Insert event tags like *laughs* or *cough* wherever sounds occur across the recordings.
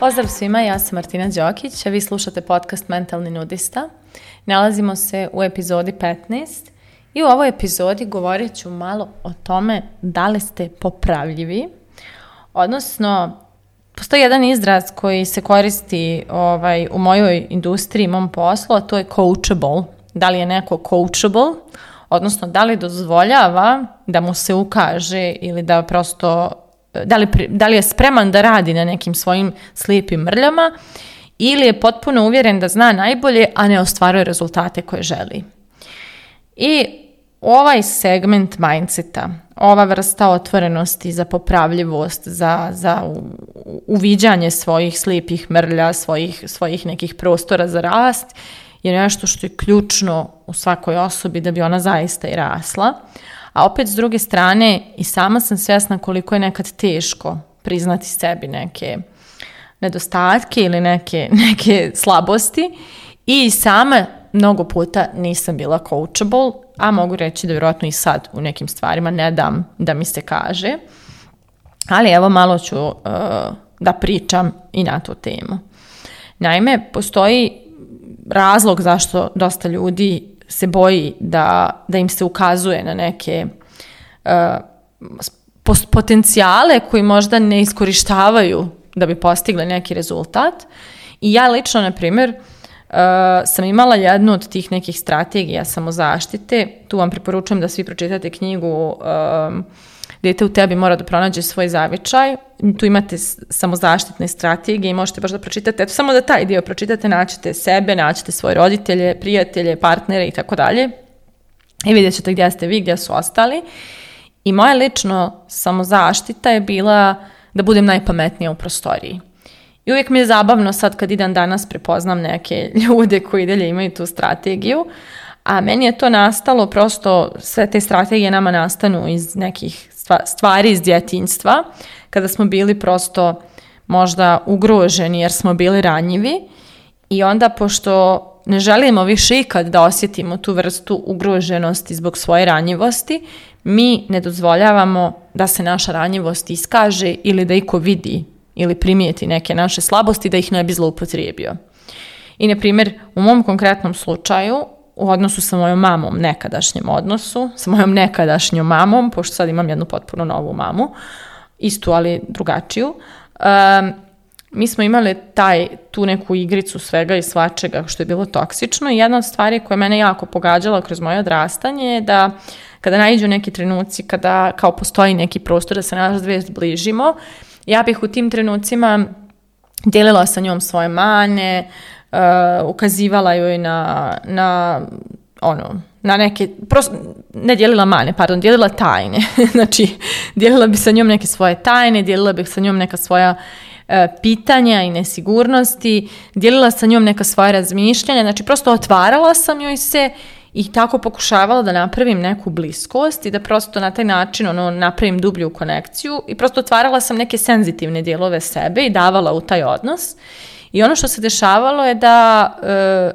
Pozdrav svima, ja sam Martina Đokić, a vi slušate podcast Mentalni nudista. Nalazimo se u epizodi 15 i u ovoj epizodi govorit ću malo o tome da li ste popravljivi, odnosno postoji jedan izraz koji se koristi ovaj, u mojoj industriji, mom poslu, a to je coachable. Da li je neko coachable, odnosno da li dozvoljava da mu se ukaže ili da prosto, da li, da li je spreman da radi na nekim svojim slijepim mrljama ili je potpuno uvjeren da zna najbolje, a ne ostvaruje rezultate koje želi. I ovaj segment mindseta, ova vrsta otvorenosti za popravljivost, za, za uviđanje svojih slijepih mrlja, svojih, svojih nekih prostora za rast je nešto što je ključno u svakoj osobi da bi ona zaista i rasla. A opet s druge strane i sama sam svjesna koliko je nekad teško priznati sebi neke nedostatke ili neke, *laughs* neke slabosti i sama mnogo puta nisam bila coachable, a mogu reći da vjerojatno i sad u nekim stvarima ne dam da mi se kaže. Ali evo malo ću uh, da pričam i na tu temu. Naime, postoji razlog zašto dosta ljudi se boji da, da im se ukazuje na neke uh, potencijale koji možda ne iskorištavaju da bi postigli neki rezultat. I ja lično, na primjer, uh, e, sam imala jednu od tih nekih strategija samozaštite. Tu vam preporučujem da svi pročitate knjigu um, dete u tebi mora da pronađe svoj zavičaj, tu imate samozaštitne strategije i možete baš da pročitate, eto samo da taj dio pročitate, naćete sebe, naćete svoje roditelje, prijatelje, partnere i tako dalje i vidjet ćete gdje ste vi, gdje su ostali. I moja lično samozaštita je bila da budem najpametnija u prostoriji. I uvijek mi je zabavno sad kad idem danas prepoznam neke *laughs* ljude koji dalje imaju tu strategiju, a meni je to nastalo prosto, sve te strategije nama nastanu iz nekih stvari iz djetinjstva, kada smo bili prosto možda ugroženi jer smo bili ranjivi i onda pošto ne želimo više ikad da osjetimo tu vrstu ugroženosti zbog svoje ranjivosti, mi ne dozvoljavamo da se naša ranjivost iskaže ili da iko vidi ili primijeti neke naše slabosti da ih ne bi zloupotrijebio. I, na primjer, u mom konkretnom slučaju, u odnosu sa mojom mamom, nekadašnjem odnosu, sa mojom nekadašnjom mamom, pošto sad imam jednu potpuno novu mamu, istu, ali drugačiju, um, mi smo imali taj, tu neku igricu svega i svačega što je bilo toksično i jedna od stvari koja je mene jako pogađala kroz moje odrastanje je da kada najđu neki trenuci, kada kao postoji neki prostor da se nas dve zbližimo, ja bih u tim trenucima delila sa njom svoje mane, uh, uh, ukazivala joj na, na ono, na neke, prosto, ne dijelila mane, pardon, dijelila tajne. *laughs* znači, dijelila bi sa njom neke svoje tajne, dijelila bih sa njom neka svoja e, pitanja i nesigurnosti, dijelila sa njom neka svoja razmišljanja, znači prosto otvarala sam joj se i tako pokušavala da napravim neku bliskost i da prosto na taj način ono, napravim dublju konekciju i prosto otvarala sam neke senzitivne dijelove sebe i davala u taj odnos. I ono što se dešavalo je da e,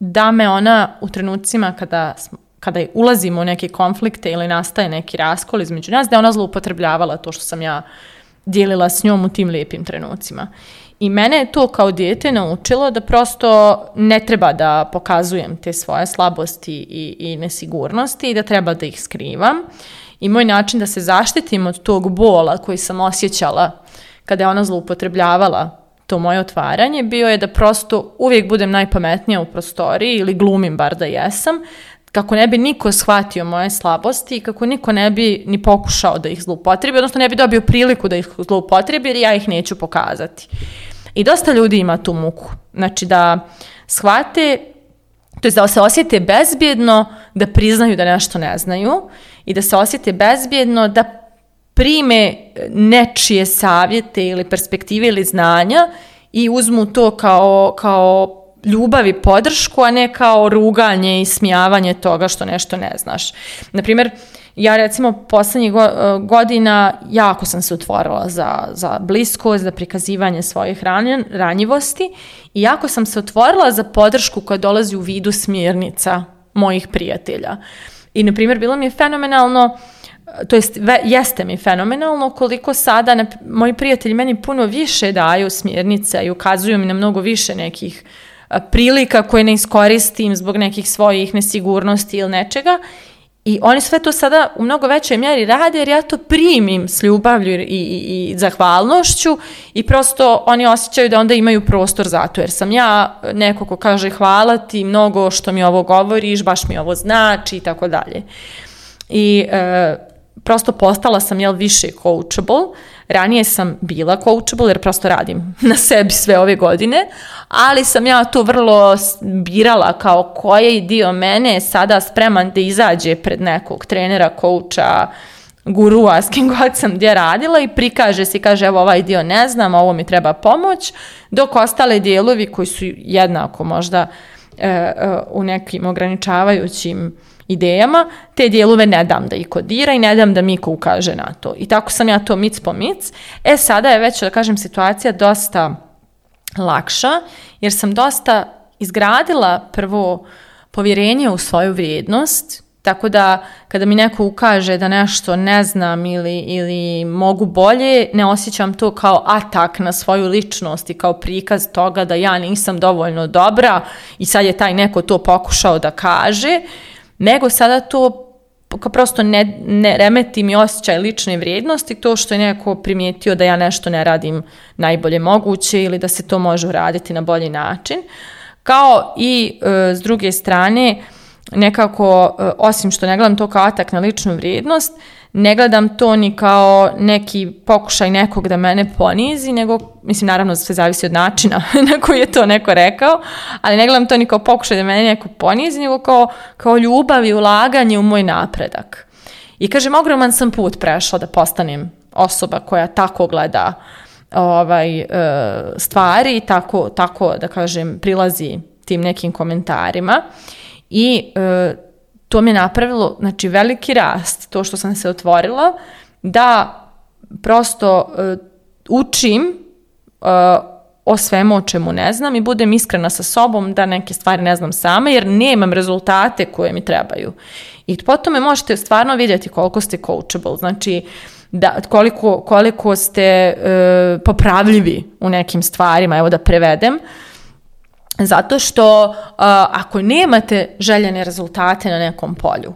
da me ona u trenucima kada smo kada ulazimo u neke konflikte ili nastaje neki raskol između nas, da je ona zloupotrebljavala to što sam ja dijelila s njom u tim lijepim trenucima. I mene je to kao dijete naučilo da prosto ne treba da pokazujem te svoje slabosti i, i nesigurnosti i da treba da ih skrivam. I moj način da se zaštitim od tog bola koji sam osjećala kada je ona zloupotrebljavala to moje otvaranje bio je da prosto uvijek budem najpametnija u prostoriji ili glumim bar da jesam, kako ne bi niko shvatio moje slabosti i kako niko ne bi ni pokušao da ih zloupotrebi, odnosno ne bi dobio priliku da ih zloupotrebi jer ja ih neću pokazati. I dosta ljudi ima tu muku. Znači da shvate, to je da se osjete bezbjedno da priznaju da nešto ne znaju i da se osjete bezbjedno da prime e, nečije savjete ili perspektive ili znanja i uzmu to kao, kao ljubav i podršku, a ne kao ruganje i smijavanje toga što nešto ne znaš. Naprimjer, ja recimo poslednjih e, godina jako sam se otvorila za, za bliskost, za prikazivanje svojih ranjen, ranjivosti i jako sam se otvorila za podršku koja dolazi u vidu smirnica mojih prijatelja. I, na primjer, bilo mi je fenomenalno uh, to jest, ve, jeste mi fenomenalno koliko sada na, moji prijatelji meni puno više daju smjernica i ukazuju mi na mnogo više nekih prilika koje ne iskoristim zbog nekih svojih nesigurnosti ili nečega i oni sve to sada u mnogo većoj mjeri rade jer ja to primim s ljubavlju i, i, i zahvalnošću i prosto oni osjećaju da onda imaju prostor za to jer sam ja neko ko kaže hvala ti mnogo što mi ovo govoriš, baš mi ovo znači i tako dalje. I e, prosto postala sam jel više coachable. Ranije sam bila coachable jer prosto radim *laughs* na sebi sve ove godine, ali sam ja to vrlo birala kao koji dio mene je sada spreman da izađe pred nekog trenera, coacha, gurua s *laughs* kim god sam gdje radila i prikaže se i kaže evo ovaj dio ne znam, ovo mi treba pomoć, dok ostale dijelovi koji su jednako možda e, e, u nekim ograničavajućim idejama, te dijelove ne dam da i kodira i ne dam da mi ko ukaže na to. I tako sam ja to mic po mic. E, sada je već, da kažem, situacija dosta lakša, jer sam dosta izgradila prvo povjerenje u svoju vrijednost, tako da kada mi neko ukaže da nešto ne znam ili, ili mogu bolje, ne osjećam to kao atak na svoju ličnost i kao prikaz toga da ja nisam dovoljno dobra i sad je taj neko to pokušao da kaže. Uh, nego sada to kao prosto ne, ne remeti mi osjećaj lične vrijednosti, to što je neko primijetio da ja nešto ne radim najbolje moguće ili da se to može uraditi na bolji način. Kao i e, s druge strane, nekako, e, osim što ne gledam to kao atak na ličnu vrijednost, ne gledam to ni kao neki pokušaj nekog da mene ponizi, nego, mislim, naravno sve zavisi od načina *laughs* na koji je to neko rekao, ali ne gledam to ni kao pokušaj da mene neko ponizi, nego kao, kao ljubav i ulaganje u moj napredak. I kažem, ogroman sam put prešla da postanem osoba koja tako gleda ovaj, e, stvari i tako, tako, da kažem, prilazi tim nekim komentarima. I e, to mi je napravilo znači, veliki rast, to što sam se otvorila, da prosto uh, učim uh, o svemu o čemu ne znam i budem iskrena sa sobom da neke stvari ne znam sama jer nemam rezultate koje mi trebaju. I potom me možete stvarno vidjeti koliko ste coachable, znači da, koliko, koliko ste e, popravljivi u nekim stvarima, evo da prevedem. Uh, Zato što uh, ako nemate željene rezultate na nekom polju,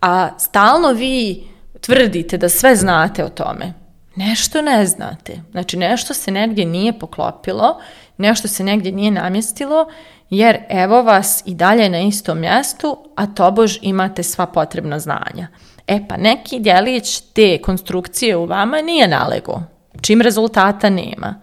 a stalno vi tvrdite da sve znate o tome, nešto ne znate. Znači nešto se negdje nije poklopilo, nešto se negdje nije namjestilo, jer evo vas i dalje na istom mjestu, a tobož imate sva potrebna znanja. E pa neki djelić te konstrukcije u vama nije nalego, čim rezultata nema.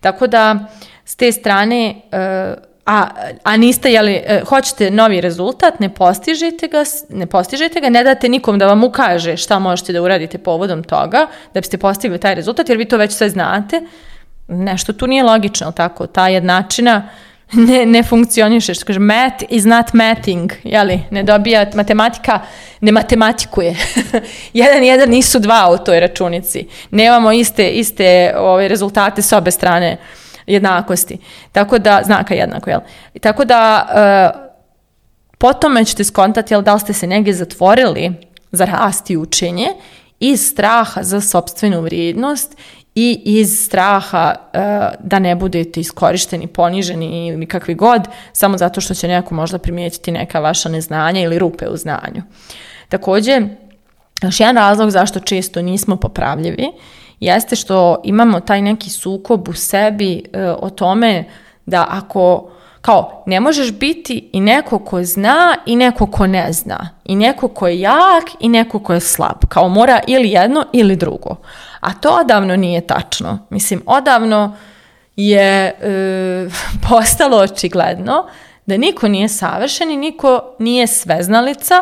Tako da s te strane e, a, a niste, jeli, e, hoćete novi rezultat, ne postižete ga, ne postižete ga, ne date nikom da vam ukaže šta možete da uradite povodom toga, da biste postigli taj rezultat, jer vi to već sve znate, nešto tu nije logično, tako, ta jednačina ne, ne funkcioniše, što kaže, math is not mathing, jeli, ne dobija, matematika ne matematikuje. *laughs* jedan i jedan nisu dva u toj računici. Nemamo iste, iste ove, rezultate s obe strane uh, jednakosti. Tako da, znaka jednako, jel? Tako da, uh, po ćete skontati jel, da li ste se negdje zatvorili za rast i učenje iz straha za sobstvenu vrijednost i iz straha uh, da ne budete iskorišteni, poniženi ili kakvi god, samo zato što će neko možda primijetiti neka vaša neznanja ili rupe u znanju. Takođe, još jedan razlog zašto često nismo popravljivi jeste što imamo taj neki sukob u sebi e, o tome da ako kao ne možeš biti i neko ko zna i neko ko ne zna i neko ko je jak i neko ko je slab kao mora ili jedno ili drugo a to odavno nije tačno mislim odavno je e, *laughs* postalo očigledno da niko nije savršen i niko nije sveznalica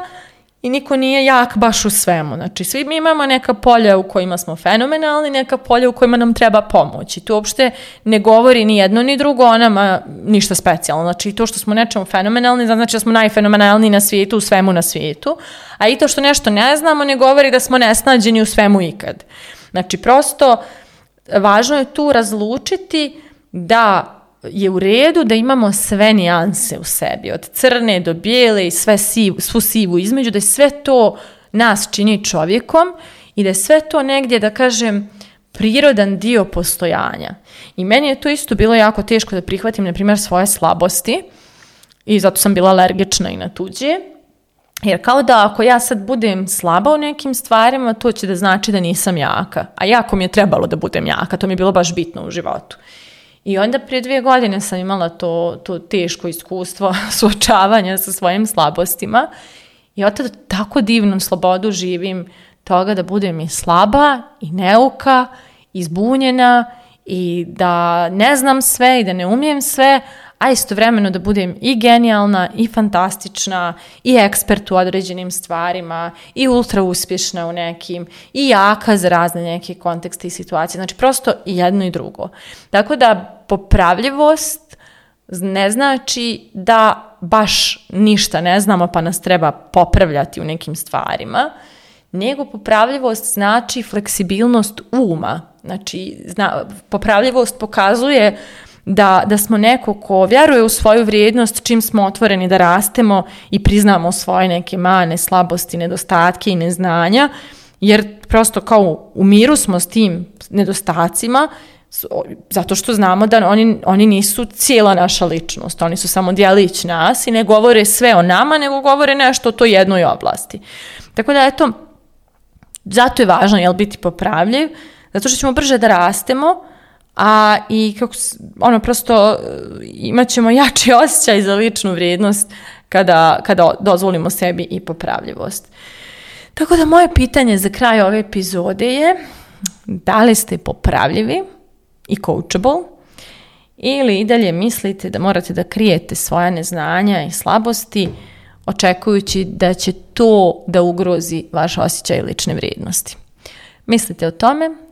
i niko nije jak baš u svemu. Znači, svi mi imamo neka polja u kojima smo fenomenalni, neka polja u kojima nam treba pomoć. I tu uopšte ne govori ni jedno ni drugo o nama ništa specijalno. Znači, to što smo nečemu fenomenalni, znači da smo najfenomenalniji na svijetu, u svemu na svijetu. A i to što nešto ne znamo ne govori da smo nesnađeni u svemu ikad. Znači, prosto, važno je tu razlučiti da je u redu da imamo sve nijanse u sebi, od crne do bijele i sve sivu, svu sivu između, da je sve to nas čini čovjekom i da je sve to negdje, da kažem, prirodan dio postojanja. I meni je to isto bilo jako teško da prihvatim, na primjer, svoje slabosti i zato sam bila alergična i na tuđe. Jer kao da ako ja sad budem slaba u nekim stvarima, to će da znači da nisam jaka. A jako mi je trebalo da budem jaka, to mi je bilo baš bitno u životu. I onda prije dvije godine sam imala to, to teško iskustvo *laughs* suočavanja sa svojim slabostima i od tada tako divnu slobodu živim toga da budem i slaba i neuka i zbunjena i da ne znam sve i da ne umijem sve, a istovremeno da budem i genijalna i fantastična i ekspert u određenim stvarima i ultra uspješna u nekim i jaka za razne neke kontekste i situacije. Znači prosto i jedno i drugo. Tako da popravljivost ne znači da baš ništa ne znamo pa nas treba popravljati u nekim stvarima, nego popravljivost znači fleksibilnost uma. Znači, zna, popravljivost pokazuje da, da smo neko ko vjeruje u svoju vrijednost čim smo otvoreni da rastemo i priznamo svoje neke mane, slabosti, nedostatke i neznanja, jer prosto kao u miru smo s tim nedostacima, zato što znamo da oni, oni nisu cijela naša ličnost, oni su samo dijelić nas i ne govore sve o nama, nego govore nešto o toj jednoj oblasti. Tako da, eto, zato je važno jel, biti popravljiv, zato što ćemo brže da rastemo, a i kako, ono prosto e, imaćemo ćemo jači *laughs* osjećaj za ličnu vrijednost kada, kada dozvolimo sebi i popravljivost. Tako da moje pitanje za kraj ove epizode je da li ste popravljivi i coachable ili i dalje mislite da morate da krijete svoja neznanja i slabosti očekujući da će to da ugrozi vaš osjećaj lične vrijednosti. Mislite o tome,